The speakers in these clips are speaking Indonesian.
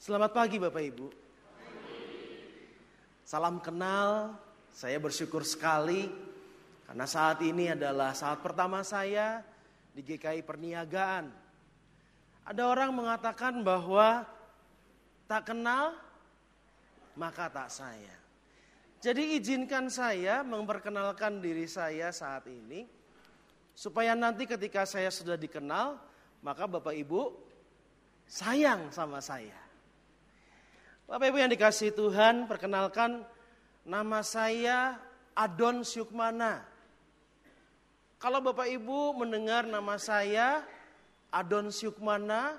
Selamat pagi Bapak Ibu. Salam kenal, saya bersyukur sekali karena saat ini adalah saat pertama saya di GKI Perniagaan. Ada orang mengatakan bahwa tak kenal maka tak saya. Jadi izinkan saya memperkenalkan diri saya saat ini supaya nanti ketika saya sudah dikenal maka Bapak Ibu sayang sama saya. Bapak Ibu yang dikasih Tuhan, perkenalkan nama saya Adon Syukmana. Kalau Bapak Ibu mendengar nama saya Adon Syukmana,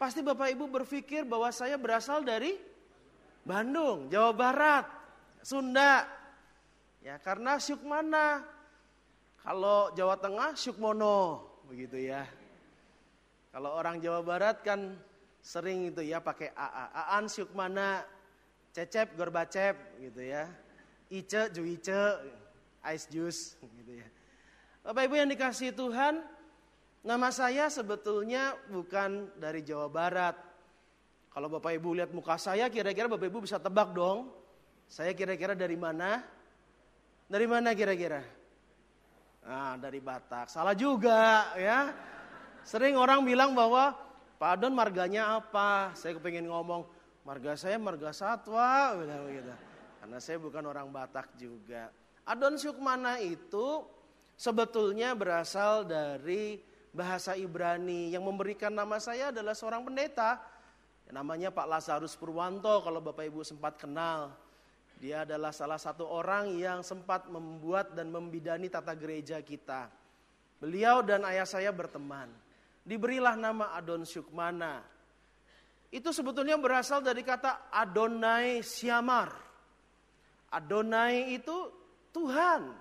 pasti Bapak Ibu berpikir bahwa saya berasal dari Bandung, Jawa Barat, Sunda. Ya, karena Syukmana. Kalau Jawa Tengah Syukmono, begitu ya. Kalau orang Jawa Barat kan sering itu ya pakai AA. Aan Syukmana, Cecep Gorbacep gitu ya. Ice Juice, Ice Juice gitu ya. Bapak Ibu yang dikasih Tuhan, nama saya sebetulnya bukan dari Jawa Barat. Kalau Bapak Ibu lihat muka saya, kira-kira Bapak Ibu bisa tebak dong. Saya kira-kira dari mana? Dari mana kira-kira? Nah, dari Batak. Salah juga ya. Sering orang bilang bahwa Pak Adon marganya apa? Saya kepengen ngomong, marga saya marga satwa, gitu. Karena saya bukan orang Batak juga. Adon Syukmana itu sebetulnya berasal dari bahasa Ibrani. Yang memberikan nama saya adalah seorang pendeta. Namanya Pak Lazarus Purwanto kalau Bapak Ibu sempat kenal. Dia adalah salah satu orang yang sempat membuat dan membidani tata gereja kita. Beliau dan ayah saya berteman diberilah nama Adon Syukmana. Itu sebetulnya berasal dari kata Adonai Syamar. Adonai itu Tuhan.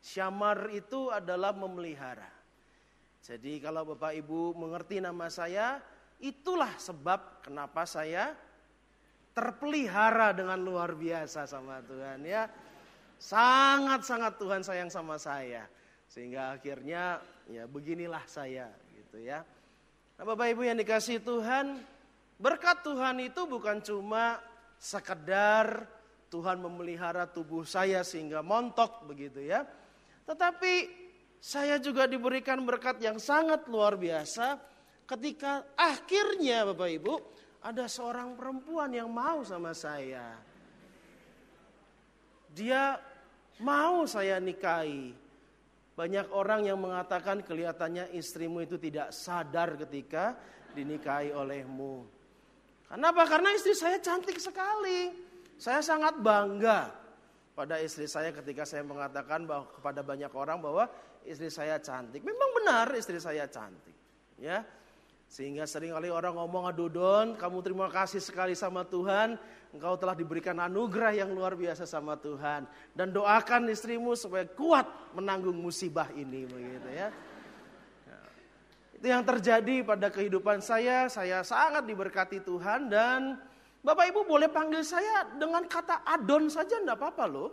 Syamar itu adalah memelihara. Jadi kalau Bapak Ibu mengerti nama saya, itulah sebab kenapa saya terpelihara dengan luar biasa sama Tuhan ya. Sangat-sangat Tuhan sayang sama saya. Sehingga akhirnya ya beginilah saya gitu ya. Nah, Bapak Ibu yang dikasih Tuhan, berkat Tuhan itu bukan cuma sekedar Tuhan memelihara tubuh saya sehingga montok begitu ya. Tetapi saya juga diberikan berkat yang sangat luar biasa ketika akhirnya Bapak Ibu ada seorang perempuan yang mau sama saya. Dia mau saya nikahi. Banyak orang yang mengatakan kelihatannya istrimu itu tidak sadar ketika dinikahi olehmu. Kenapa? Karena istri saya cantik sekali. Saya sangat bangga pada istri saya ketika saya mengatakan bahwa kepada banyak orang bahwa istri saya cantik. Memang benar istri saya cantik. Ya, sehingga sering kali orang ngomong, aduh Don, kamu terima kasih sekali sama Tuhan. Engkau telah diberikan anugerah yang luar biasa sama Tuhan. Dan doakan istrimu supaya kuat menanggung musibah ini. Begitu ya. Itu yang terjadi pada kehidupan saya. Saya sangat diberkati Tuhan dan Bapak Ibu boleh panggil saya dengan kata adon saja enggak apa-apa loh.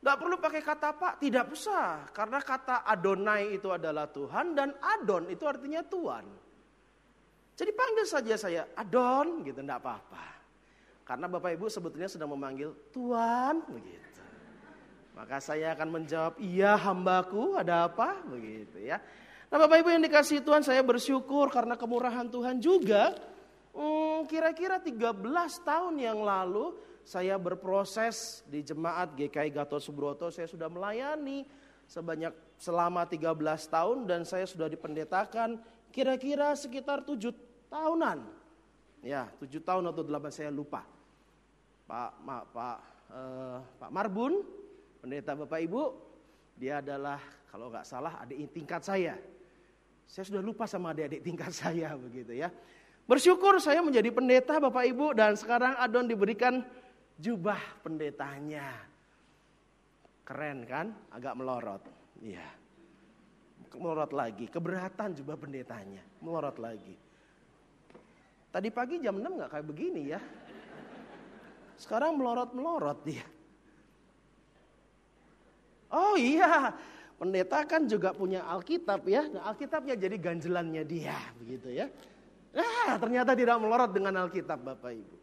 Enggak perlu pakai kata pak, tidak usah. Karena kata Adonai itu adalah Tuhan dan Adon itu artinya Tuhan. Jadi panggil saja saya Adon gitu, enggak apa-apa. Karena Bapak Ibu sebetulnya sedang memanggil Tuhan begitu. Maka saya akan menjawab, iya hambaku ada apa begitu ya. Nah Bapak Ibu yang dikasih Tuhan saya bersyukur karena kemurahan Tuhan juga. Hmm, kira-kira 13 tahun yang lalu saya berproses di jemaat GKI Gatot Subroto. Saya sudah melayani sebanyak selama 13 tahun dan saya sudah dipendetakan kira-kira sekitar 7 tahunan. Ya, tujuh tahun atau delapan saya lupa. Pak Ma, Pak eh, Pak Marbun, pendeta Bapak Ibu, dia adalah kalau nggak salah adik tingkat saya. Saya sudah lupa sama adik-adik tingkat saya begitu ya. Bersyukur saya menjadi pendeta Bapak Ibu dan sekarang Adon diberikan jubah pendetanya. Keren kan? Agak melorot. Iya. Melorot lagi. Keberatan jubah pendetanya. Melorot lagi. Tadi pagi jam 6 nggak kayak begini ya. Sekarang melorot-melorot dia. Oh iya, pendeta kan juga punya Alkitab ya. Nah, Alkitabnya jadi ganjelannya dia, begitu ya. Nah, ternyata tidak melorot dengan Alkitab Bapak Ibu.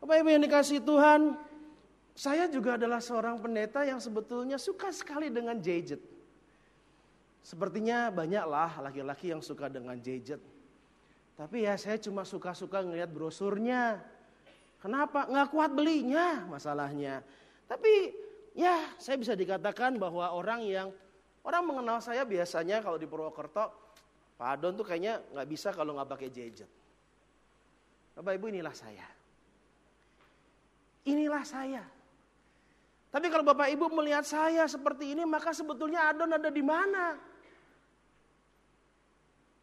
Bapak Ibu yang dikasih Tuhan, saya juga adalah seorang pendeta yang sebetulnya suka sekali dengan gadget. Sepertinya banyaklah laki-laki yang suka dengan gadget. Tapi ya saya cuma suka-suka ngeliat brosurnya. Kenapa? Nggak kuat belinya masalahnya. Tapi ya saya bisa dikatakan bahwa orang yang orang mengenal saya biasanya kalau di Purwokerto, Pak Adon tuh kayaknya nggak bisa kalau nggak pakai gadget. Bapak Ibu inilah saya. Inilah saya. Tapi kalau Bapak Ibu melihat saya seperti ini, maka sebetulnya Adon ada di mana?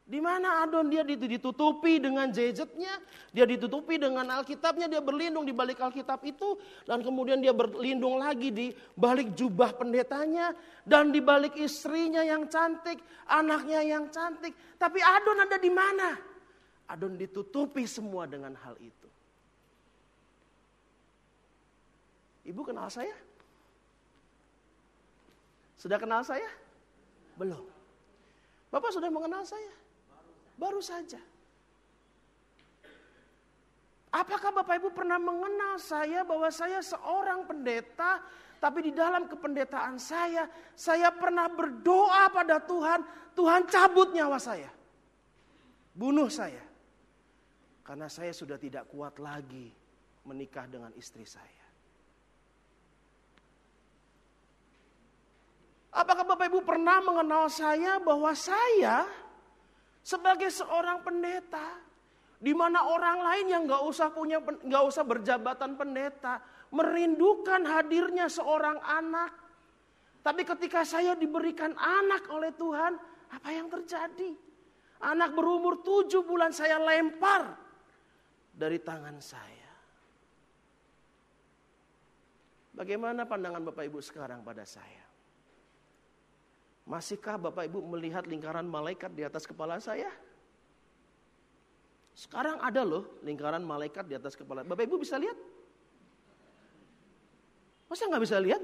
Di mana Adon dia ditutupi dengan gadgetnya, dia ditutupi dengan Alkitabnya, dia berlindung di balik Alkitab itu, dan kemudian dia berlindung lagi di balik jubah pendetanya, dan di balik istrinya yang cantik, anaknya yang cantik. Tapi Adon ada di mana? Adon ditutupi semua dengan hal itu. Ibu kenal saya? Sudah kenal saya? Belum. Bapak sudah mengenal saya? Baru saja. Apakah Bapak Ibu pernah mengenal saya bahwa saya seorang pendeta, tapi di dalam kependetaan saya, saya pernah berdoa pada Tuhan, Tuhan cabut nyawa saya. Bunuh saya. Karena saya sudah tidak kuat lagi menikah dengan istri saya. Apakah Bapak Ibu pernah mengenal saya bahwa saya sebagai seorang pendeta di mana orang lain yang nggak usah punya nggak usah berjabatan pendeta merindukan hadirnya seorang anak. Tapi ketika saya diberikan anak oleh Tuhan, apa yang terjadi? Anak berumur tujuh bulan saya lempar dari tangan saya. Bagaimana pandangan Bapak Ibu sekarang pada saya? Masihkah Bapak Ibu melihat lingkaran malaikat di atas kepala saya? Sekarang ada loh lingkaran malaikat di atas kepala. Bapak Ibu bisa lihat? Masa nggak bisa lihat?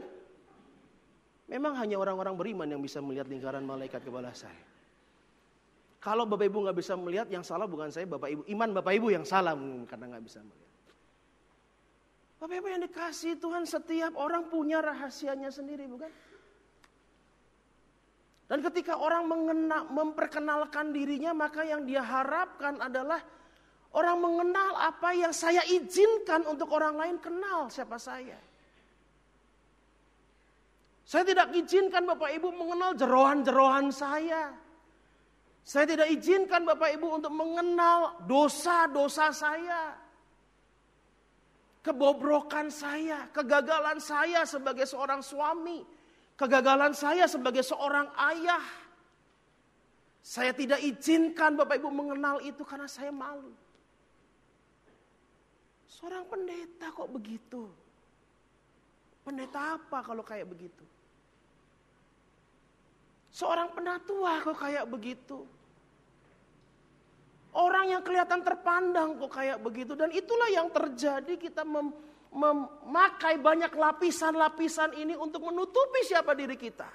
Memang hanya orang-orang beriman yang bisa melihat lingkaran malaikat kepala saya. Kalau Bapak Ibu nggak bisa melihat, yang salah bukan saya, Bapak Ibu. Iman Bapak Ibu yang salah karena nggak bisa melihat. Bapak Ibu yang dikasih Tuhan setiap orang punya rahasianya sendiri, bukan? Dan ketika orang mengena, memperkenalkan dirinya, maka yang dia harapkan adalah orang mengenal apa yang saya izinkan untuk orang lain kenal siapa saya. Saya tidak izinkan Bapak Ibu mengenal jerohan-jerohan saya. Saya tidak izinkan Bapak Ibu untuk mengenal dosa-dosa saya. Kebobrokan saya, kegagalan saya sebagai seorang suami, Kegagalan saya sebagai seorang ayah. Saya tidak izinkan Bapak Ibu mengenal itu karena saya malu. Seorang pendeta kok begitu? Pendeta apa kalau kayak begitu? Seorang penatua kok kayak begitu? Orang yang kelihatan terpandang kok kayak begitu dan itulah yang terjadi kita mem memakai banyak lapisan-lapisan ini untuk menutupi siapa diri kita.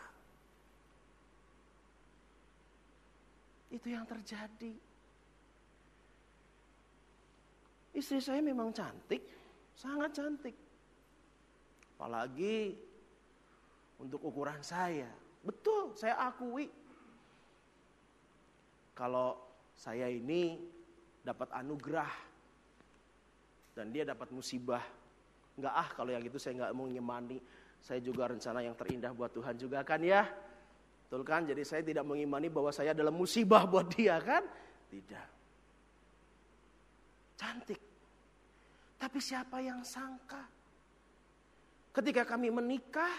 Itu yang terjadi. Istri saya memang cantik, sangat cantik. Apalagi untuk ukuran saya. Betul, saya akui. Kalau saya ini dapat anugerah dan dia dapat musibah Enggak ah kalau yang itu saya nggak mau ngimani. Saya juga rencana yang terindah buat Tuhan juga kan ya. Betul kan? Jadi saya tidak mengimani bahwa saya adalah musibah buat dia kan? Tidak. Cantik. Tapi siapa yang sangka? Ketika kami menikah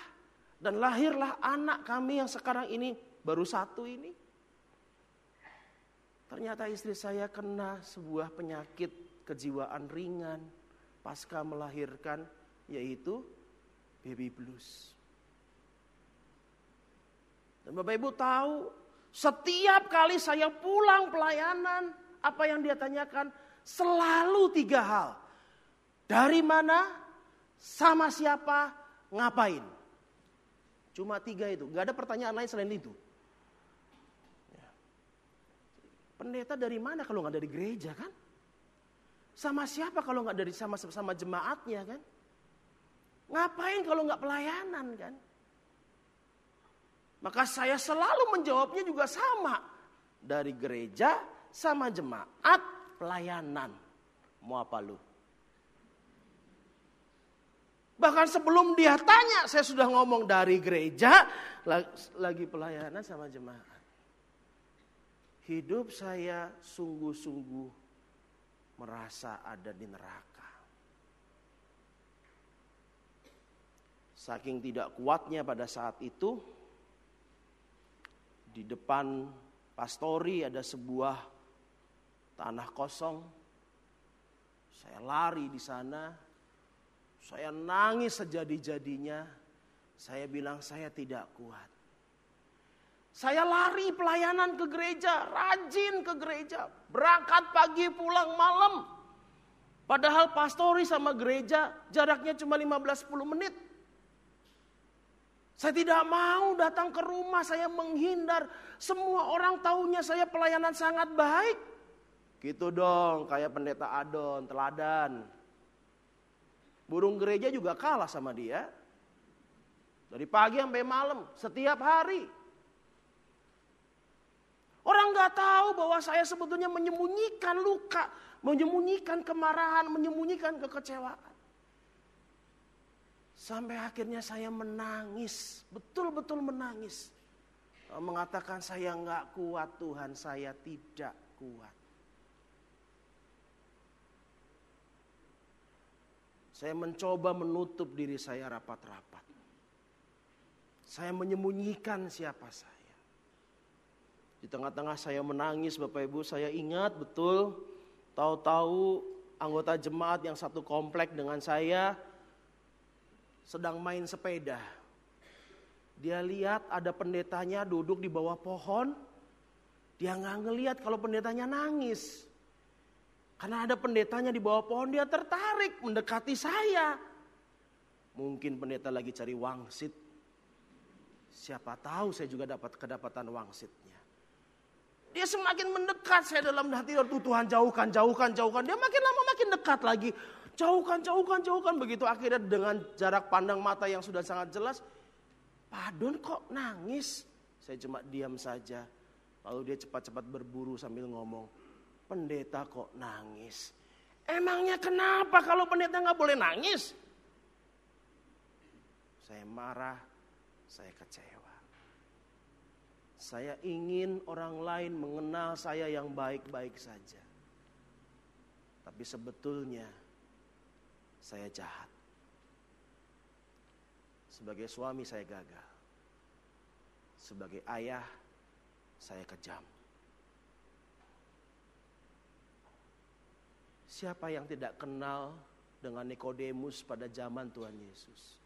dan lahirlah anak kami yang sekarang ini baru satu ini. Ternyata istri saya kena sebuah penyakit kejiwaan ringan pasca melahirkan yaitu baby blues. Dan Bapak Ibu tahu setiap kali saya pulang pelayanan apa yang dia tanyakan selalu tiga hal. Dari mana, sama siapa, ngapain. Cuma tiga itu, nggak ada pertanyaan lain selain itu. Ya. Pendeta dari mana kalau nggak dari gereja kan? Sama siapa kalau nggak dari sama sama jemaatnya kan? Ngapain kalau nggak pelayanan kan? Maka saya selalu menjawabnya juga sama. Dari gereja sama jemaat pelayanan. Mau apa lu? Bahkan sebelum dia tanya saya sudah ngomong dari gereja lagi pelayanan sama jemaat. Hidup saya sungguh-sungguh merasa ada di neraka. Saking tidak kuatnya pada saat itu, di depan pastori ada sebuah tanah kosong. Saya lari di sana. Saya nangis sejadi-jadinya. Saya bilang saya tidak kuat. Saya lari pelayanan ke gereja, rajin ke gereja, berangkat pagi pulang malam. Padahal pastori sama gereja jaraknya cuma 15-10 menit. Saya tidak mau datang ke rumah, saya menghindar. Semua orang tahunya saya pelayanan sangat baik. Gitu dong, kayak pendeta Adon, teladan. Burung gereja juga kalah sama dia. Dari pagi sampai malam, setiap hari. Orang nggak tahu bahwa saya sebetulnya menyembunyikan luka, menyembunyikan kemarahan, menyembunyikan kekecewaan. Sampai akhirnya saya menangis, betul-betul menangis. Mengatakan saya nggak kuat Tuhan, saya tidak kuat. Saya mencoba menutup diri saya rapat-rapat. Saya menyembunyikan siapa saya. Di tengah-tengah saya menangis Bapak Ibu, saya ingat betul tahu-tahu anggota jemaat yang satu komplek dengan saya sedang main sepeda. Dia lihat ada pendetanya duduk di bawah pohon. Dia nggak ngelihat kalau pendetanya nangis. Karena ada pendetanya di bawah pohon dia tertarik mendekati saya. Mungkin pendeta lagi cari wangsit. Siapa tahu saya juga dapat kedapatan wangsitnya. Dia semakin mendekat saya dalam hati Tuhan jauhkan, jauhkan, jauhkan. Dia makin lama makin dekat lagi. Jauhkan, jauhkan, jauhkan. Begitu akhirnya dengan jarak pandang mata yang sudah sangat jelas. Padon kok nangis? Saya cuma diam saja. Lalu dia cepat-cepat berburu sambil ngomong. Pendeta kok nangis? Emangnya kenapa kalau pendeta nggak boleh nangis? Saya marah, saya kecewa. Saya ingin orang lain mengenal saya yang baik-baik saja. Tapi sebetulnya saya jahat. Sebagai suami saya gagal. Sebagai ayah saya kejam. Siapa yang tidak kenal dengan Nikodemus pada zaman Tuhan Yesus?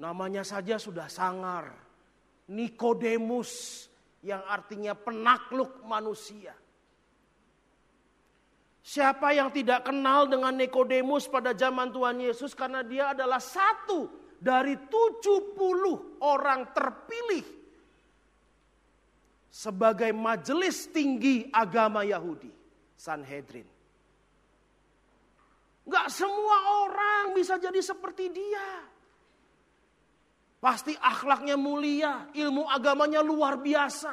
Namanya saja sudah sangar. Nikodemus yang artinya penakluk manusia. Siapa yang tidak kenal dengan Nikodemus pada zaman Tuhan Yesus karena dia adalah satu dari 70 orang terpilih sebagai majelis tinggi agama Yahudi, Sanhedrin. Gak semua orang bisa jadi seperti dia. Pasti akhlaknya mulia, ilmu agamanya luar biasa.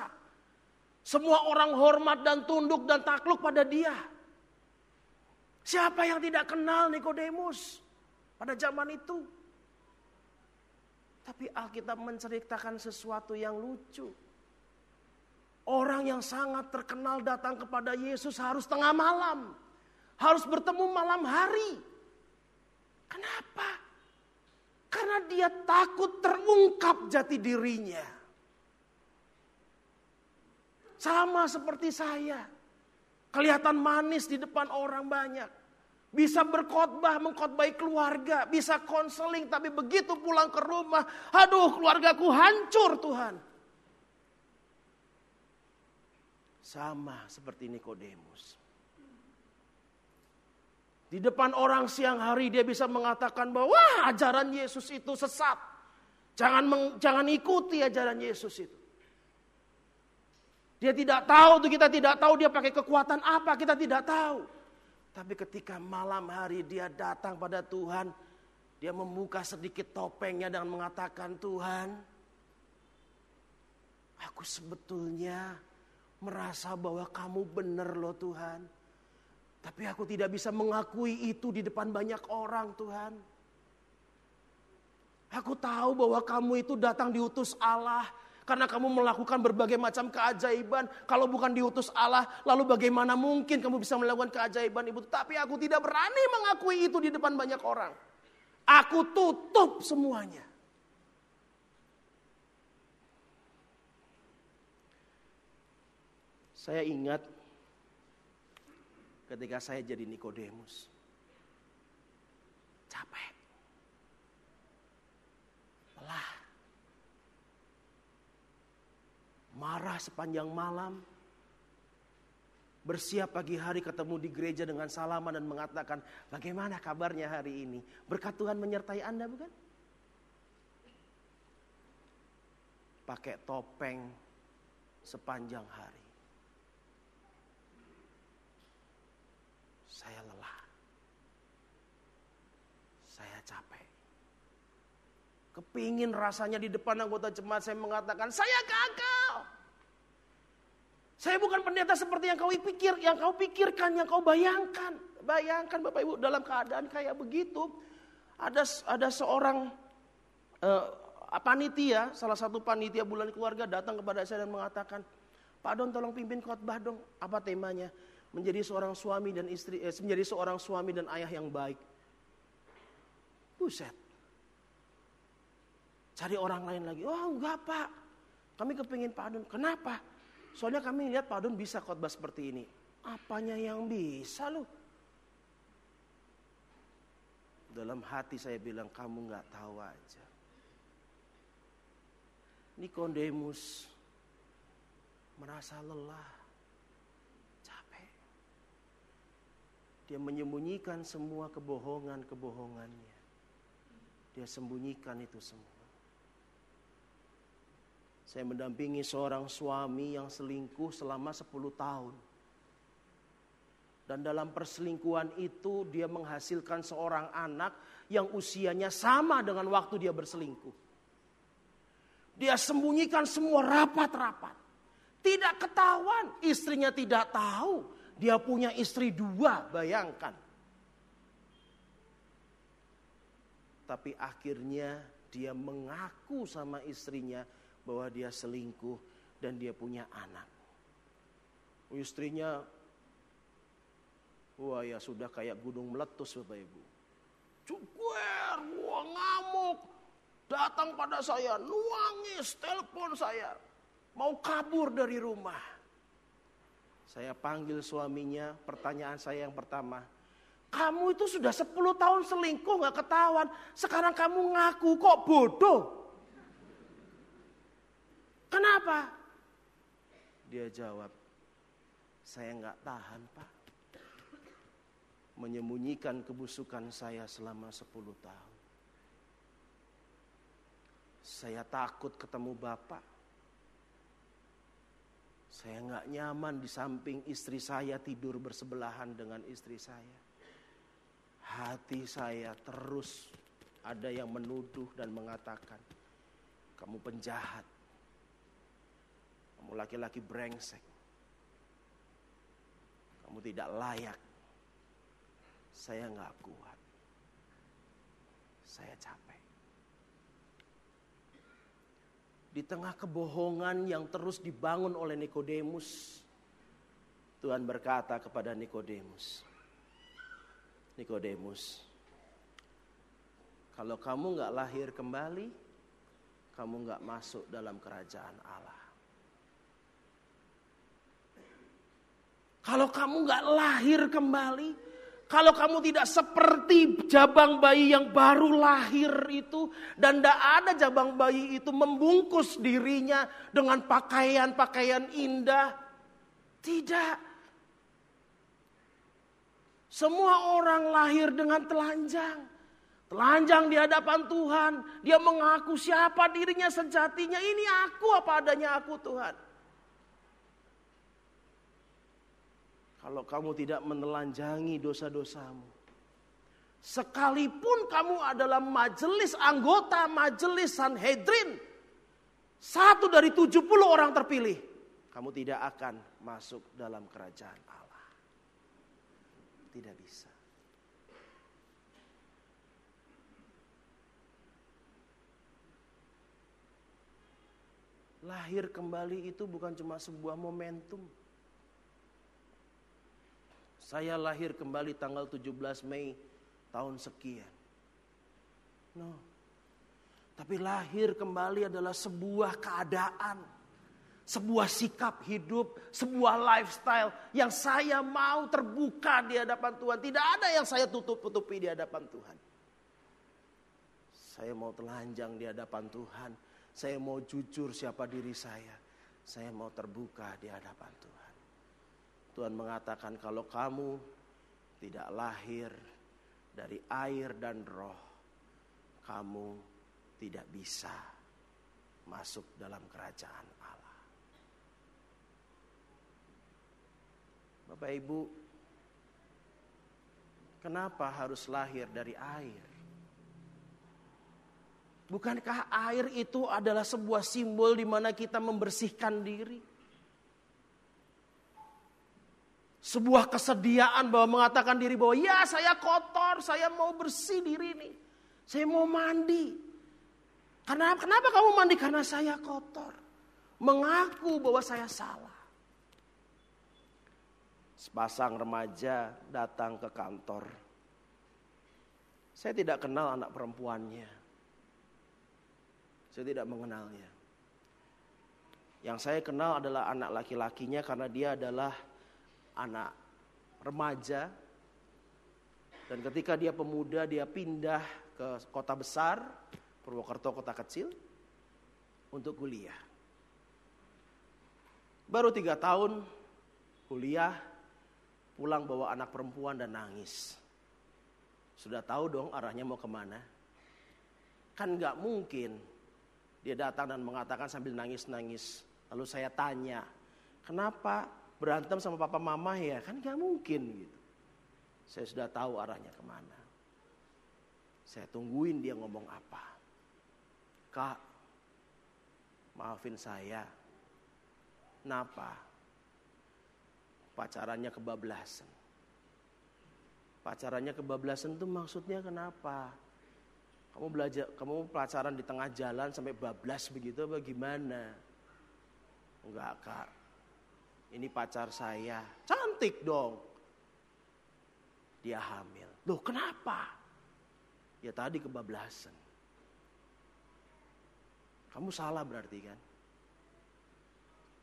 Semua orang hormat dan tunduk dan takluk pada dia. Siapa yang tidak kenal Nikodemus pada zaman itu? Tapi Alkitab menceritakan sesuatu yang lucu. Orang yang sangat terkenal datang kepada Yesus harus tengah malam. Harus bertemu malam hari. Kenapa? Karena dia takut terungkap jati dirinya. Sama seperti saya. Kelihatan manis di depan orang banyak. Bisa berkhotbah, mengkhotbahi keluarga, bisa konseling, tapi begitu pulang ke rumah, aduh keluargaku hancur Tuhan. Sama seperti Nikodemus. Di depan orang siang hari dia bisa mengatakan bahwa Wah, ajaran Yesus itu sesat. Jangan meng, jangan ikuti ajaran Yesus itu. Dia tidak tahu tuh kita tidak tahu dia pakai kekuatan apa, kita tidak tahu. Tapi ketika malam hari dia datang pada Tuhan, dia membuka sedikit topengnya dan mengatakan, "Tuhan, aku sebetulnya merasa bahwa kamu benar loh Tuhan. Tapi aku tidak bisa mengakui itu di depan banyak orang Tuhan. Aku tahu bahwa kamu itu datang diutus Allah karena kamu melakukan berbagai macam keajaiban. Kalau bukan diutus Allah, lalu bagaimana mungkin kamu bisa melakukan keajaiban itu? Tapi aku tidak berani mengakui itu di depan banyak orang. Aku tutup semuanya. Saya ingat ketika saya jadi Nikodemus. Capek. Lelah. marah sepanjang malam, bersiap pagi hari ketemu di gereja dengan salaman dan mengatakan, bagaimana kabarnya hari ini? Berkat Tuhan menyertai Anda bukan? Pakai topeng sepanjang hari. Saya lelah. Saya capek. Kepingin rasanya di depan anggota jemaat saya mengatakan, saya gagal. Saya bukan pendeta seperti yang kau pikir, yang kau pikirkan, yang kau bayangkan. Bayangkan Bapak Ibu dalam keadaan kayak begitu. Ada ada seorang uh, panitia, salah satu panitia bulan keluarga datang kepada saya dan mengatakan, Pak Don tolong pimpin khotbah dong. Apa temanya? Menjadi seorang suami dan istri, eh, menjadi seorang suami dan ayah yang baik. Buset. Cari orang lain lagi. Oh enggak pak. Kami kepingin Pak Adun. Kenapa? Soalnya kami lihat Pak Adun bisa khotbah seperti ini. Apanya yang bisa lu? Dalam hati saya bilang kamu nggak tahu aja. Nikodemus merasa lelah, capek. Dia menyembunyikan semua kebohongan-kebohongannya. Dia sembunyikan itu semua. Saya mendampingi seorang suami yang selingkuh selama 10 tahun. Dan dalam perselingkuhan itu dia menghasilkan seorang anak yang usianya sama dengan waktu dia berselingkuh. Dia sembunyikan semua rapat-rapat. Tidak ketahuan, istrinya tidak tahu. Dia punya istri dua, bayangkan. Tapi akhirnya dia mengaku sama istrinya bahwa dia selingkuh dan dia punya anak. Istrinya, wah ya sudah kayak gunung meletus Bapak Ibu. Cukuer, wah ngamuk, datang pada saya, nuangis, telepon saya, mau kabur dari rumah. Saya panggil suaminya, pertanyaan saya yang pertama, kamu itu sudah 10 tahun selingkuh gak ketahuan, sekarang kamu ngaku kok bodoh. Kenapa? Dia jawab, saya nggak tahan pak. Menyembunyikan kebusukan saya selama 10 tahun. Saya takut ketemu bapak. Saya nggak nyaman di samping istri saya tidur bersebelahan dengan istri saya. Hati saya terus ada yang menuduh dan mengatakan, kamu penjahat kamu laki-laki brengsek. Kamu tidak layak. Saya nggak kuat. Saya capek. Di tengah kebohongan yang terus dibangun oleh Nikodemus, Tuhan berkata kepada Nikodemus, Nikodemus, kalau kamu nggak lahir kembali, kamu nggak masuk dalam kerajaan Allah. Kalau kamu nggak lahir kembali, kalau kamu tidak seperti jabang bayi yang baru lahir itu, dan tidak ada jabang bayi itu membungkus dirinya dengan pakaian-pakaian indah, tidak. Semua orang lahir dengan telanjang. Telanjang di hadapan Tuhan. Dia mengaku siapa dirinya sejatinya. Ini aku apa adanya aku Tuhan. Kalau kamu tidak menelanjangi dosa-dosamu. Sekalipun kamu adalah majelis anggota majelis Sanhedrin. Satu dari 70 orang terpilih. Kamu tidak akan masuk dalam kerajaan Allah. Tidak bisa. Lahir kembali itu bukan cuma sebuah momentum. Saya lahir kembali tanggal 17 Mei tahun sekian. No. Tapi lahir kembali adalah sebuah keadaan, sebuah sikap hidup, sebuah lifestyle yang saya mau terbuka di hadapan Tuhan. Tidak ada yang saya tutup-tutupi di hadapan Tuhan. Saya mau telanjang di hadapan Tuhan. Saya mau jujur siapa diri saya. Saya mau terbuka di hadapan Tuhan. Tuhan mengatakan kalau kamu tidak lahir dari air dan roh, kamu tidak bisa masuk dalam kerajaan Allah. Bapak Ibu, kenapa harus lahir dari air? Bukankah air itu adalah sebuah simbol di mana kita membersihkan diri? Sebuah kesediaan bahwa mengatakan diri bahwa ya saya kotor, saya mau bersih diri ini. Saya mau mandi. Karena kenapa kamu mandi? Karena saya kotor. Mengaku bahwa saya salah. Sepasang remaja datang ke kantor. Saya tidak kenal anak perempuannya. Saya tidak mengenalnya. Yang saya kenal adalah anak laki-lakinya karena dia adalah anak remaja dan ketika dia pemuda dia pindah ke kota besar Purwokerto kota kecil untuk kuliah. Baru tiga tahun kuliah pulang bawa anak perempuan dan nangis. Sudah tahu dong arahnya mau ke mana. Kan nggak mungkin dia datang dan mengatakan sambil nangis-nangis. Lalu saya tanya, kenapa berantem sama papa mama ya kan gak mungkin gitu. Saya sudah tahu arahnya ke mana. Saya tungguin dia ngomong apa. Kak, maafin saya. Kenapa? Pacarannya kebablasan. Pacarannya kebablasan itu maksudnya kenapa? Kamu belajar, kamu pacaran di tengah jalan sampai bablas begitu bagaimana? Enggak kak, ini pacar saya. Cantik dong. Dia hamil. Loh kenapa? Ya tadi kebablasan. Kamu salah berarti kan?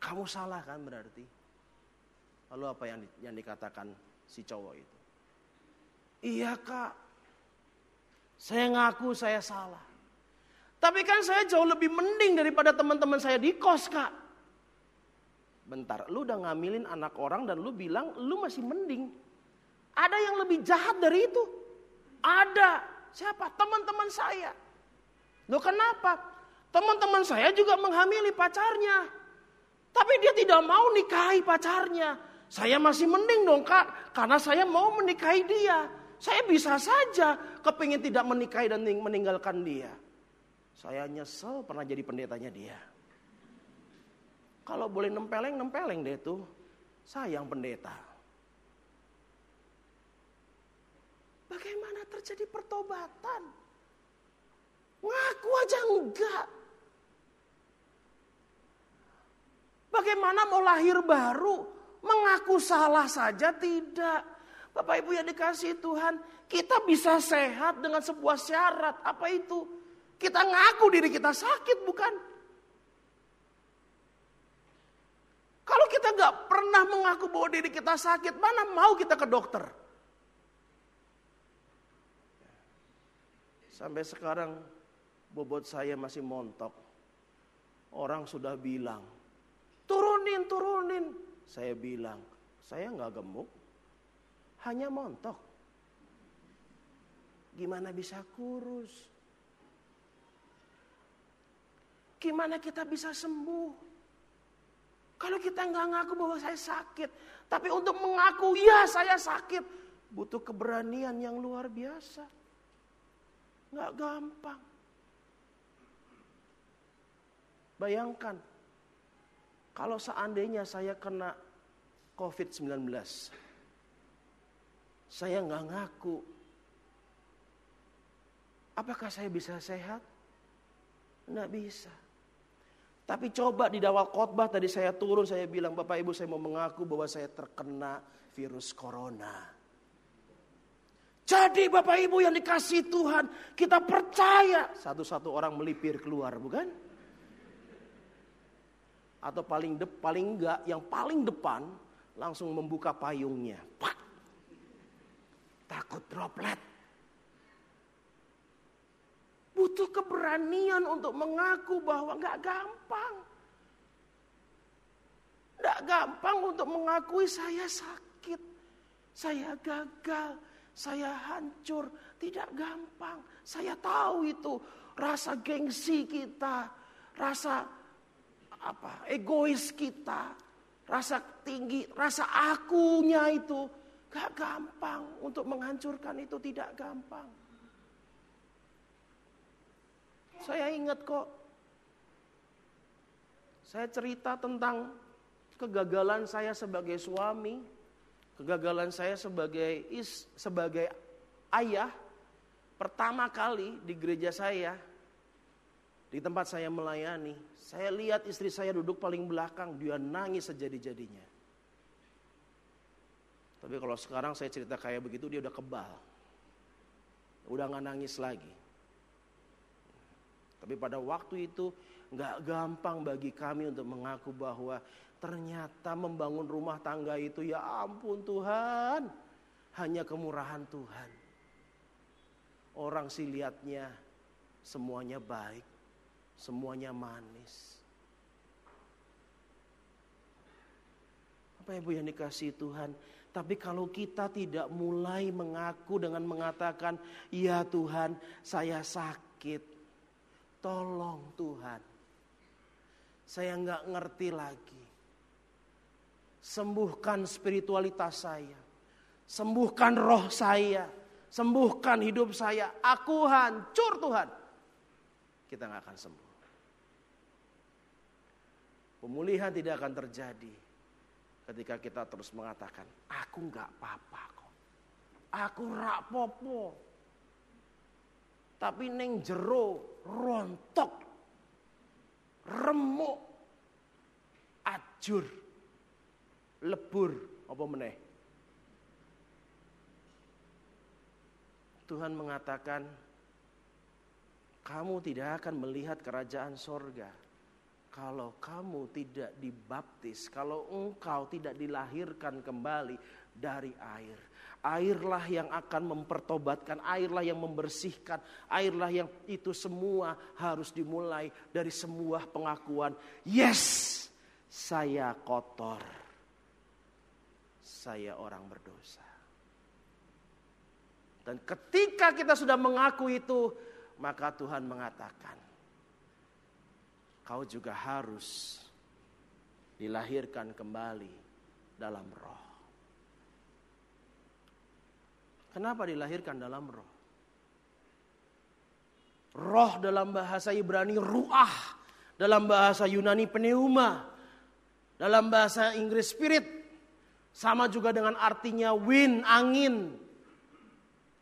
Kamu salah kan berarti? Lalu apa yang, yang dikatakan si cowok itu? Iya kak, saya ngaku saya salah. Tapi kan saya jauh lebih mending daripada teman-teman saya di kos kak. Bentar, lu udah ngamilin anak orang dan lu bilang lu masih mending. Ada yang lebih jahat dari itu? Ada. Siapa? Teman-teman saya. Lo kenapa? Teman-teman saya juga menghamili pacarnya. Tapi dia tidak mau nikahi pacarnya. Saya masih mending dong kak, karena saya mau menikahi dia. Saya bisa saja kepingin tidak menikahi dan meninggalkan dia. Saya nyesel pernah jadi pendetanya dia. Kalau boleh nempeleng, nempeleng deh tuh. Sayang pendeta. Bagaimana terjadi pertobatan? Ngaku aja enggak. Bagaimana mau lahir baru? Mengaku salah saja tidak. Bapak Ibu yang dikasih Tuhan, kita bisa sehat dengan sebuah syarat. Apa itu? Kita ngaku diri kita sakit bukan? Kalau kita nggak pernah mengaku bahwa diri kita sakit, mana mau kita ke dokter? Sampai sekarang bobot saya masih montok. Orang sudah bilang, turunin, turunin. Saya bilang, saya nggak gemuk, hanya montok. Gimana bisa kurus? Gimana kita bisa sembuh? Kalau kita nggak ngaku bahwa saya sakit, Tapi untuk mengaku, ya saya sakit. Butuh keberanian yang luar biasa. Nggak gampang. Bayangkan, kalau seandainya saya kena COVID-19, saya nggak ngaku, apakah saya bisa sehat? Nggak bisa. Tapi coba di awal khotbah tadi saya turun, saya bilang, Bapak Ibu saya mau mengaku bahwa saya terkena virus corona. Jadi Bapak Ibu yang dikasih Tuhan, kita percaya. Satu-satu orang melipir keluar, bukan? Atau paling de paling enggak, yang paling depan langsung membuka payungnya. Pak. Takut droplet. Butuh keberanian untuk mengaku bahwa nggak gampang. Nggak gampang untuk mengakui saya sakit, saya gagal, saya hancur. Tidak gampang. Saya tahu itu rasa gengsi kita, rasa apa egois kita, rasa tinggi, rasa akunya itu gak gampang untuk menghancurkan itu tidak gampang. Saya ingat kok. Saya cerita tentang kegagalan saya sebagai suami, kegagalan saya sebagai is, sebagai ayah. Pertama kali di gereja saya, di tempat saya melayani, saya lihat istri saya duduk paling belakang, dia nangis sejadi-jadinya. Tapi kalau sekarang saya cerita kayak begitu, dia udah kebal. Udah nggak nangis lagi. Tapi pada waktu itu nggak gampang bagi kami untuk mengaku bahwa ternyata membangun rumah tangga itu ya ampun Tuhan. Hanya kemurahan Tuhan. Orang sih lihatnya semuanya baik. Semuanya manis. Apa ibu yang dikasih Tuhan? Tapi kalau kita tidak mulai mengaku dengan mengatakan, "Ya Tuhan, saya sakit." Tolong Tuhan. Saya nggak ngerti lagi. Sembuhkan spiritualitas saya. Sembuhkan roh saya. Sembuhkan hidup saya. Aku hancur Tuhan. Kita nggak akan sembuh. Pemulihan tidak akan terjadi ketika kita terus mengatakan, aku nggak apa-apa kok. Aku rak popo. Tapi neng jero rontok, remuk, ajur, lebur, apa meneh? Tuhan mengatakan, kamu tidak akan melihat kerajaan sorga kalau kamu tidak dibaptis, kalau engkau tidak dilahirkan kembali dari air. Airlah yang akan mempertobatkan, airlah yang membersihkan, airlah yang itu semua harus dimulai dari semua pengakuan. Yes, saya kotor. Saya orang berdosa. Dan ketika kita sudah mengaku itu, maka Tuhan mengatakan, kau juga harus dilahirkan kembali dalam roh. Kenapa dilahirkan dalam roh? Roh dalam bahasa Ibrani ruah, dalam bahasa Yunani pneuma, dalam bahasa Inggris spirit, sama juga dengan artinya wind, angin.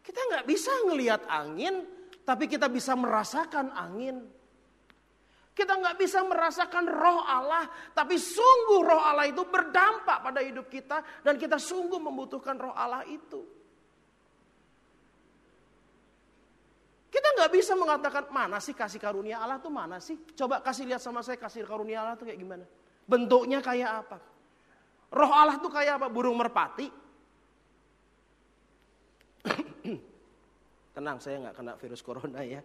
Kita nggak bisa ngelihat angin, tapi kita bisa merasakan angin. Kita nggak bisa merasakan roh Allah, tapi sungguh roh Allah itu berdampak pada hidup kita dan kita sungguh membutuhkan roh Allah itu. Kita nggak bisa mengatakan mana sih kasih karunia Allah tuh mana sih? Coba kasih lihat sama saya kasih karunia Allah tuh kayak gimana? Bentuknya kayak apa? Roh Allah tuh kayak apa? Burung merpati? Tenang, saya nggak kena virus corona ya.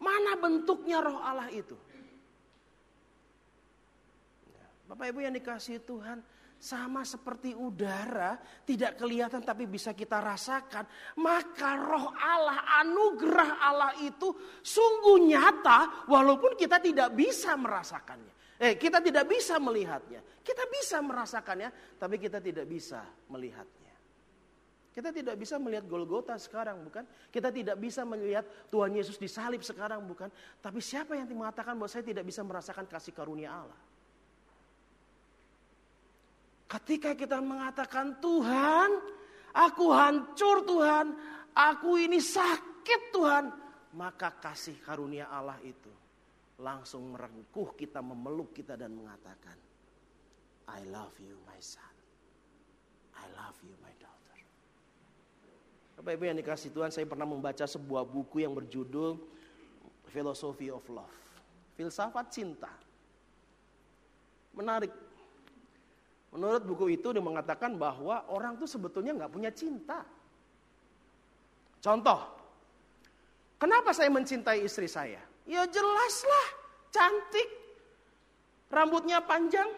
Mana bentuknya roh Allah itu? Bapak Ibu yang dikasih Tuhan, sama seperti udara, tidak kelihatan tapi bisa kita rasakan, maka roh Allah, anugerah Allah itu sungguh nyata walaupun kita tidak bisa merasakannya. Eh, kita tidak bisa melihatnya. Kita bisa merasakannya, tapi kita tidak bisa melihatnya. Kita tidak bisa melihat Golgota sekarang, bukan? Kita tidak bisa melihat Tuhan Yesus disalib sekarang, bukan? Tapi siapa yang mengatakan bahwa saya tidak bisa merasakan kasih karunia Allah? Ketika kita mengatakan Tuhan, aku hancur Tuhan, aku ini sakit Tuhan, maka kasih karunia Allah itu langsung merengkuh kita, memeluk kita dan mengatakan, I love you my son. I love you my daughter. Bapak Ibu yang dikasih Tuhan, saya pernah membaca sebuah buku yang berjudul Philosophy of Love. Filsafat cinta. Menarik. Menurut buku itu dia mengatakan bahwa orang itu sebetulnya nggak punya cinta. Contoh, kenapa saya mencintai istri saya? Ya jelaslah, cantik, rambutnya panjang.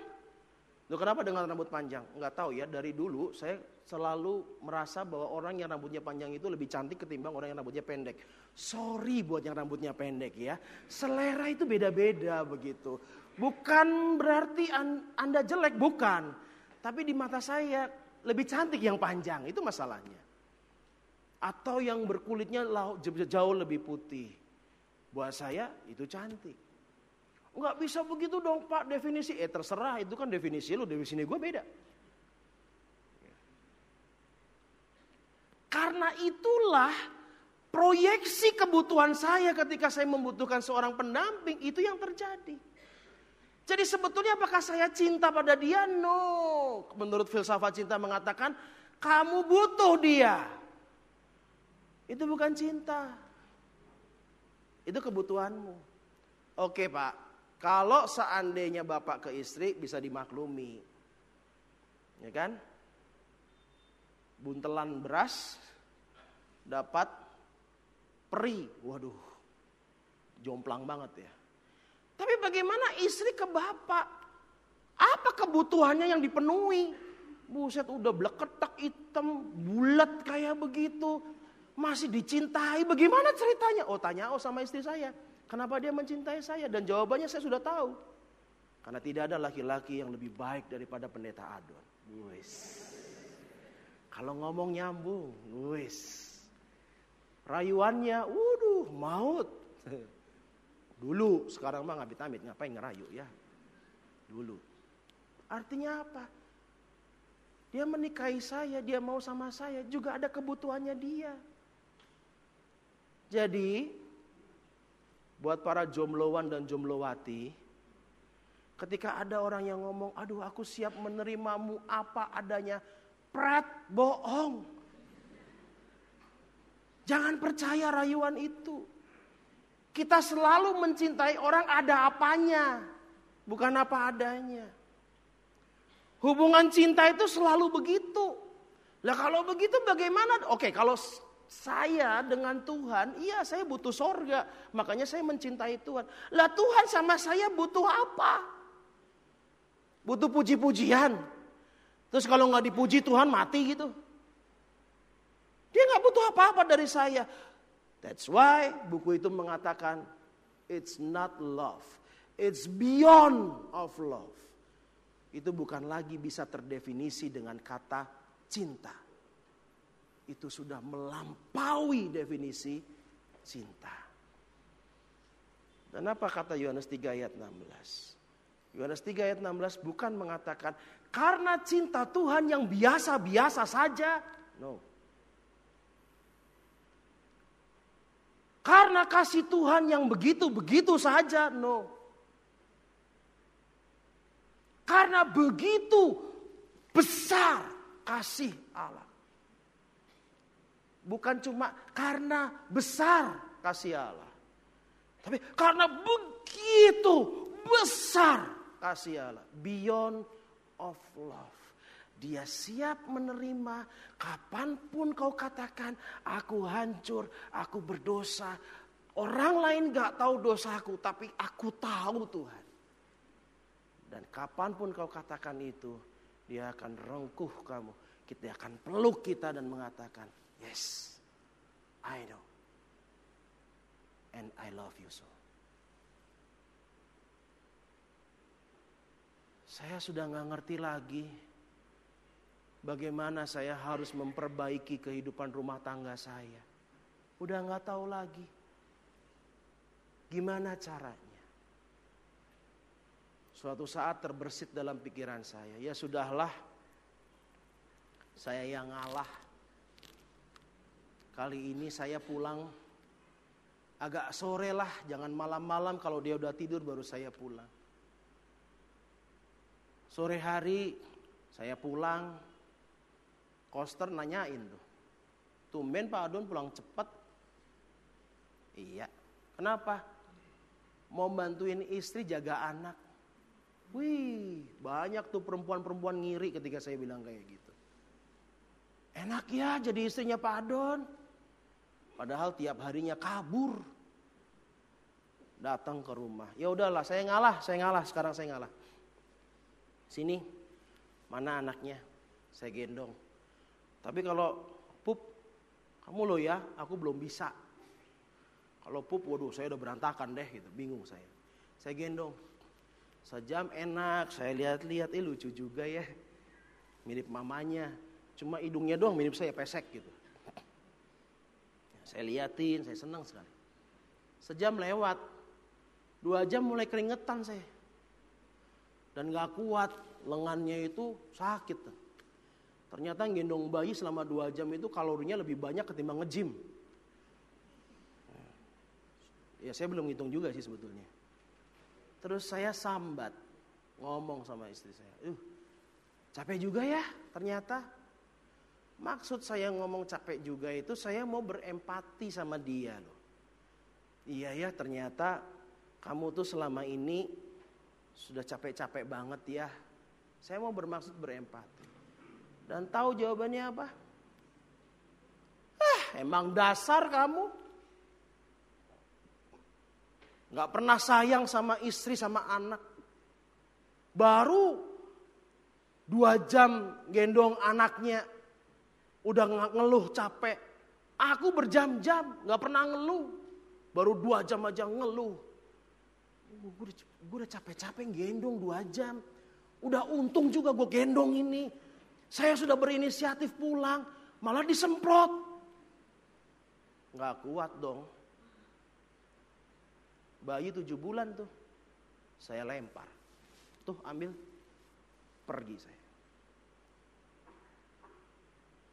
Loh kenapa dengan rambut panjang? Nggak tahu ya, dari dulu saya selalu merasa bahwa orang yang rambutnya panjang itu lebih cantik ketimbang orang yang rambutnya pendek. Sorry buat yang rambutnya pendek ya. Selera itu beda-beda begitu. Bukan berarti Anda jelek, bukan. Tapi di mata saya lebih cantik yang panjang, itu masalahnya. Atau yang berkulitnya jauh lebih putih. Buat saya itu cantik. Enggak bisa begitu dong Pak definisi. Eh terserah itu kan definisi lu, definisi gue beda. Karena itulah proyeksi kebutuhan saya ketika saya membutuhkan seorang pendamping itu yang terjadi. Jadi sebetulnya apakah saya cinta pada dia? No. Menurut filsafat cinta mengatakan kamu butuh dia. Itu bukan cinta. Itu kebutuhanmu. Oke pak, kalau seandainya bapak ke istri bisa dimaklumi. Ya kan? buntelan beras dapat peri. Waduh, jomplang banget ya. Tapi bagaimana istri ke bapak? Apa kebutuhannya yang dipenuhi? Buset udah bleketak hitam, bulat kayak begitu. Masih dicintai, bagaimana ceritanya? Oh tanya oh sama istri saya. Kenapa dia mencintai saya? Dan jawabannya saya sudah tahu. Karena tidak ada laki-laki yang lebih baik daripada pendeta Adon. Wis. Kalau ngomong nyambung, wis. Rayuannya, waduh, maut. Dulu, sekarang mah nggak amit ngapain ngerayu ya. Dulu. Artinya apa? Dia menikahi saya, dia mau sama saya, juga ada kebutuhannya dia. Jadi, buat para jombloan dan jomblowati, ketika ada orang yang ngomong, aduh aku siap menerimamu apa adanya, pret, bohong. Jangan percaya rayuan itu. Kita selalu mencintai orang ada apanya, bukan apa adanya. Hubungan cinta itu selalu begitu. Lah kalau begitu bagaimana? Oke, kalau saya dengan Tuhan, iya saya butuh sorga. Makanya saya mencintai Tuhan. Lah Tuhan sama saya butuh apa? Butuh puji-pujian. Terus kalau nggak dipuji Tuhan mati gitu. Dia nggak butuh apa-apa dari saya. That's why buku itu mengatakan it's not love. It's beyond of love. Itu bukan lagi bisa terdefinisi dengan kata cinta. Itu sudah melampaui definisi cinta. Dan apa kata Yohanes 3 ayat 16? Yohanes 3 ayat 16 bukan mengatakan karena cinta Tuhan yang biasa-biasa saja. No. Karena kasih Tuhan yang begitu-begitu saja. No. Karena begitu besar kasih Allah. Bukan cuma karena besar kasih Allah. Tapi karena begitu besar kasih Allah. Beyond of love. Dia siap menerima kapan pun kau katakan aku hancur, aku berdosa. Orang lain gak tahu dosaku tapi aku tahu Tuhan. Dan kapan pun kau katakan itu dia akan rengkuh kamu. Kita akan peluk kita dan mengatakan yes I know. And I love you so. saya sudah nggak ngerti lagi bagaimana saya harus memperbaiki kehidupan rumah tangga saya. Udah nggak tahu lagi gimana caranya. Suatu saat terbersit dalam pikiran saya, ya sudahlah, saya yang ngalah. Kali ini saya pulang agak sore lah, jangan malam-malam kalau dia udah tidur baru saya pulang. Sore hari saya pulang, Koster nanyain tuh. Tumben Pak Adon pulang cepat. Iya. Kenapa? Mau bantuin istri jaga anak. Wih, banyak tuh perempuan-perempuan ngiri ketika saya bilang kayak gitu. Enak ya jadi istrinya Pak Adon. Padahal tiap harinya kabur. Datang ke rumah. Ya udahlah, saya ngalah, saya ngalah, sekarang saya ngalah. Sini, mana anaknya? Saya gendong. Tapi kalau pup, kamu lo ya, aku belum bisa. Kalau pup, waduh saya udah berantakan deh gitu, bingung saya. Saya gendong. Sejam enak, saya lihat-lihat, eh lucu juga ya. Mirip mamanya, cuma hidungnya doang mirip saya pesek gitu. Saya liatin, saya senang sekali. Sejam lewat, dua jam mulai keringetan saya dan gak kuat lengannya itu sakit ternyata gendong bayi selama dua jam itu kalorinya lebih banyak ketimbang ngejim ya saya belum hitung juga sih sebetulnya terus saya sambat ngomong sama istri saya uh capek juga ya ternyata maksud saya ngomong capek juga itu saya mau berempati sama dia loh iya ya ternyata kamu tuh selama ini sudah capek-capek banget ya. Saya mau bermaksud berempati. Dan tahu jawabannya apa? Ah, emang dasar kamu. Gak pernah sayang sama istri sama anak. Baru dua jam gendong anaknya. Udah ngeluh capek. Aku berjam-jam gak pernah ngeluh. Baru dua jam aja ngeluh. Gue udah capek-capek gendong dua jam. Udah untung juga gue gendong ini. Saya sudah berinisiatif pulang, malah disemprot. Gak kuat dong. Bayi tujuh bulan tuh. Saya lempar. Tuh ambil. Pergi saya.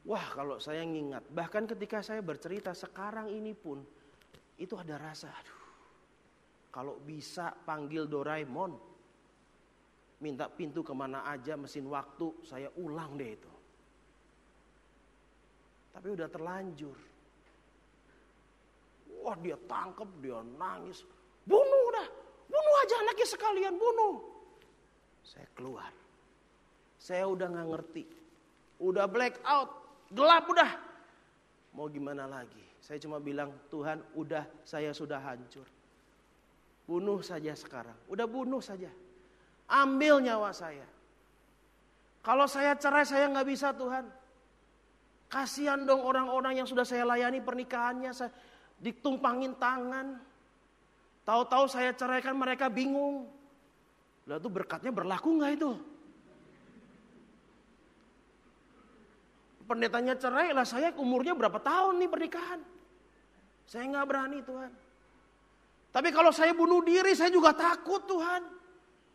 Wah kalau saya ngingat, bahkan ketika saya bercerita sekarang ini pun, itu ada rasa, aduh kalau bisa panggil Doraemon. Minta pintu ke mana aja mesin waktu saya ulang deh itu. Tapi udah terlanjur. Wah dia tangkap, dia nangis. Bunuh dah, bunuh aja anaknya sekalian, bunuh. Saya keluar. Saya udah nggak ngerti. Udah black out, gelap udah. Mau gimana lagi? Saya cuma bilang, Tuhan udah saya sudah hancur. Bunuh saja sekarang. Udah bunuh saja. Ambil nyawa saya. Kalau saya cerai saya nggak bisa Tuhan. Kasihan dong orang-orang yang sudah saya layani pernikahannya. Saya ditumpangin tangan. Tahu-tahu saya ceraikan mereka bingung. Lalu berkatnya berlaku nggak itu? Pendetanya cerai lah saya umurnya berapa tahun nih pernikahan. Saya nggak berani Tuhan. Tapi kalau saya bunuh diri saya juga takut Tuhan.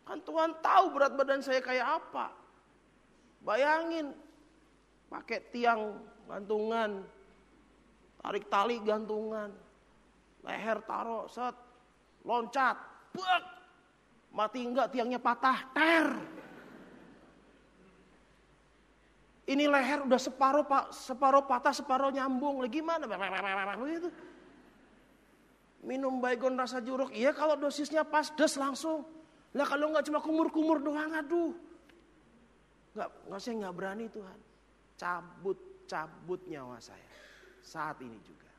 Kan Tuhan tahu berat badan saya kayak apa. Bayangin pakai tiang gantungan, tarik tali gantungan, leher taruh, set, loncat, buak, mati enggak tiangnya patah, ter. Ini leher udah separuh pak, separuh patah, separuh nyambung. Lagi? Begitu. Minum baygon rasa jeruk, iya kalau dosisnya pas des langsung. Lah kalau nggak cuma kumur-kumur doang, aduh. Nggak, nggak saya nggak berani Tuhan. Cabut, cabut nyawa saya. Saat ini juga.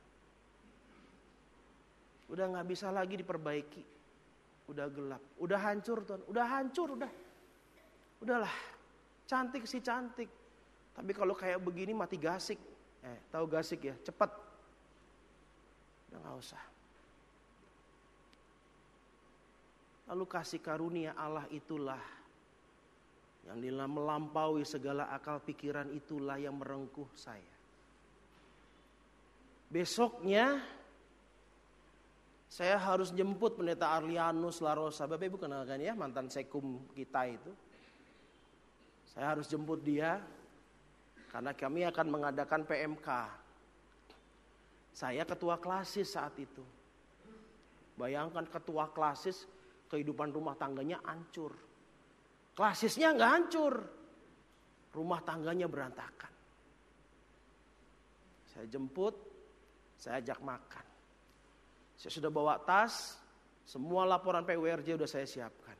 Udah nggak bisa lagi diperbaiki. Udah gelap, udah hancur Tuhan, udah hancur, udah. Udahlah, cantik sih cantik. Tapi kalau kayak begini mati gasik. Eh, tahu gasik ya, cepat. Udah nggak usah. Lalu kasih karunia Allah itulah Yang melampaui segala akal pikiran itulah yang merengkuh saya. Besoknya saya harus jemput pendeta Arlianus Larosa. Bapak Ibu kenalkan ya mantan sekum kita itu. Saya harus jemput dia karena kami akan mengadakan PMK. Saya ketua klasis saat itu. Bayangkan ketua klasis kehidupan rumah tangganya hancur. Klasisnya nggak hancur. Rumah tangganya berantakan. Saya jemput, saya ajak makan. Saya sudah bawa tas, semua laporan PWRJ sudah saya siapkan.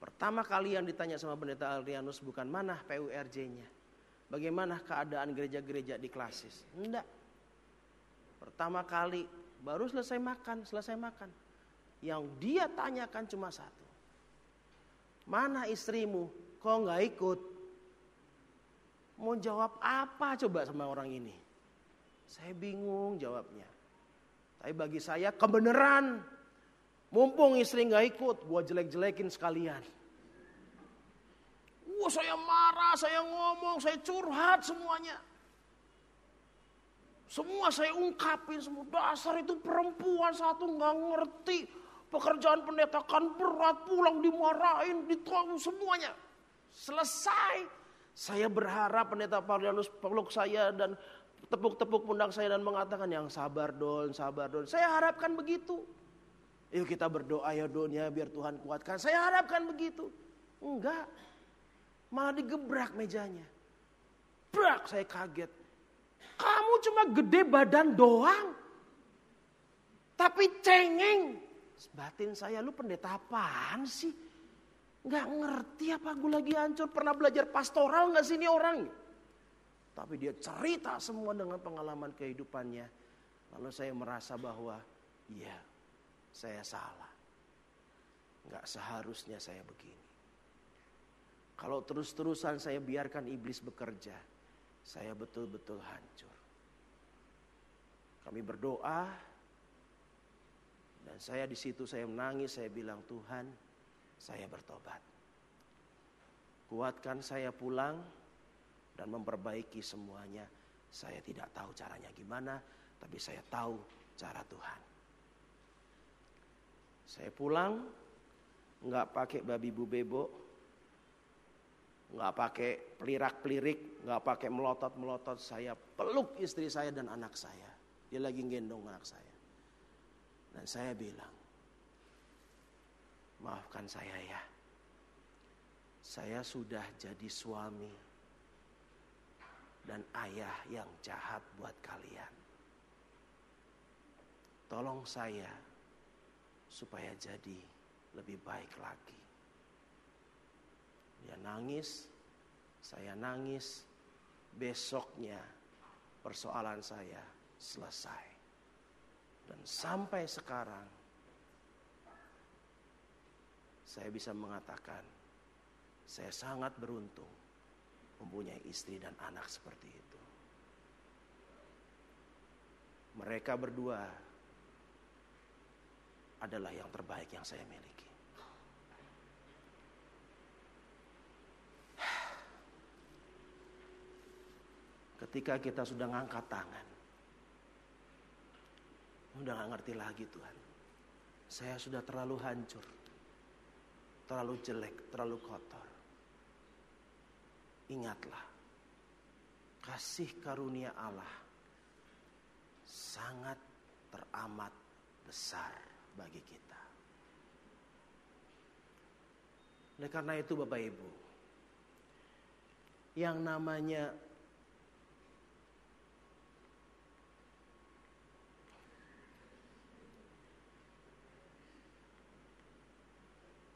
Pertama kali yang ditanya sama pendeta Adrianus bukan mana PURJ-nya. Bagaimana keadaan gereja-gereja di klasis? Enggak. Pertama kali baru selesai makan, selesai makan. Yang dia tanyakan cuma satu. Mana istrimu? Kok nggak ikut? Mau jawab apa coba sama orang ini? Saya bingung jawabnya. Tapi bagi saya kebenaran. Mumpung istri nggak ikut, gua jelek-jelekin sekalian. Wah saya marah, saya ngomong, saya curhat semuanya. Semua saya ungkapin semua dasar itu perempuan satu nggak ngerti Pekerjaan pendeta kan berat, pulang dimarahin, ditolong semuanya. Selesai. Saya berharap pendeta Paulianus peluk saya dan tepuk-tepuk pundak saya dan mengatakan yang sabar don, sabar don. Saya harapkan begitu. Yuk kita berdoa ya donya biar Tuhan kuatkan. Saya harapkan begitu. Enggak. Malah digebrak mejanya. Brak saya kaget. Kamu cuma gede badan doang. Tapi cengeng. Batin saya, lu pendeta apaan sih? Gak ngerti apa gue lagi hancur. Pernah belajar pastoral gak sih ini orang? Tapi dia cerita semua dengan pengalaman kehidupannya. Lalu saya merasa bahwa, iya saya salah. Gak seharusnya saya begini. Kalau terus-terusan saya biarkan iblis bekerja, saya betul-betul hancur. Kami berdoa, dan saya di situ saya menangis, saya bilang Tuhan, saya bertobat. Kuatkan saya pulang dan memperbaiki semuanya. Saya tidak tahu caranya gimana, tapi saya tahu cara Tuhan. Saya pulang, nggak pakai babi bu bebo, nggak pakai pelirak-pelirik, nggak pakai melotot-melotot. Saya peluk istri saya dan anak saya. Dia lagi gendong anak saya. Dan saya bilang, maafkan saya ya. Saya sudah jadi suami dan ayah yang jahat buat kalian. Tolong saya supaya jadi lebih baik lagi. Dia nangis, saya nangis. Besoknya persoalan saya selesai. Dan sampai sekarang saya bisa mengatakan saya sangat beruntung mempunyai istri dan anak seperti itu. Mereka berdua adalah yang terbaik yang saya miliki. Ketika kita sudah ngangkat tangan, Udah gak ngerti lagi Tuhan. Saya sudah terlalu hancur. Terlalu jelek, terlalu kotor. Ingatlah. Kasih karunia Allah sangat teramat besar bagi kita. Oleh karena itu Bapak Ibu, yang namanya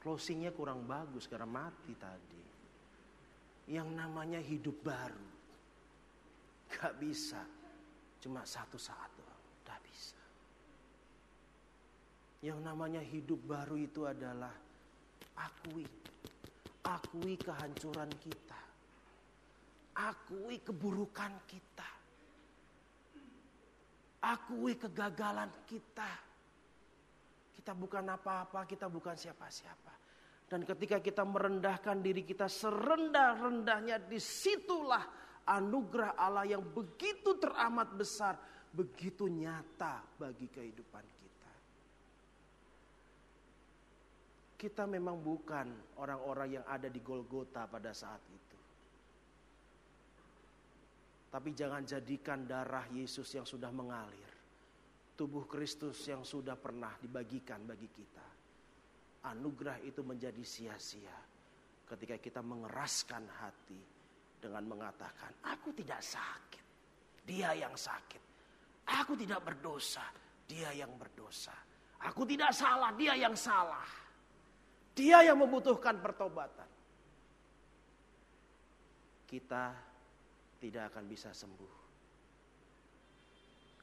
Closingnya kurang bagus karena mati tadi. Yang namanya hidup baru. Gak bisa. Cuma satu saat doang. Gak bisa. Yang namanya hidup baru itu adalah akui. Akui kehancuran kita. Akui keburukan kita. Akui kegagalan kita kita bukan apa-apa, kita bukan siapa-siapa. Dan ketika kita merendahkan diri kita serendah-rendahnya, di situlah anugerah Allah yang begitu teramat besar, begitu nyata bagi kehidupan kita. Kita memang bukan orang-orang yang ada di Golgota pada saat itu. Tapi jangan jadikan darah Yesus yang sudah mengalir. Tubuh Kristus yang sudah pernah dibagikan bagi kita. Anugerah itu menjadi sia-sia ketika kita mengeraskan hati dengan mengatakan, "Aku tidak sakit, Dia yang sakit. Aku tidak berdosa, Dia yang berdosa. Aku tidak salah, Dia yang salah. Dia yang membutuhkan pertobatan." Kita tidak akan bisa sembuh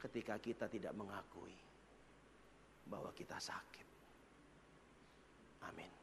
ketika kita tidak mengakui bahwa kita sakit. Amin.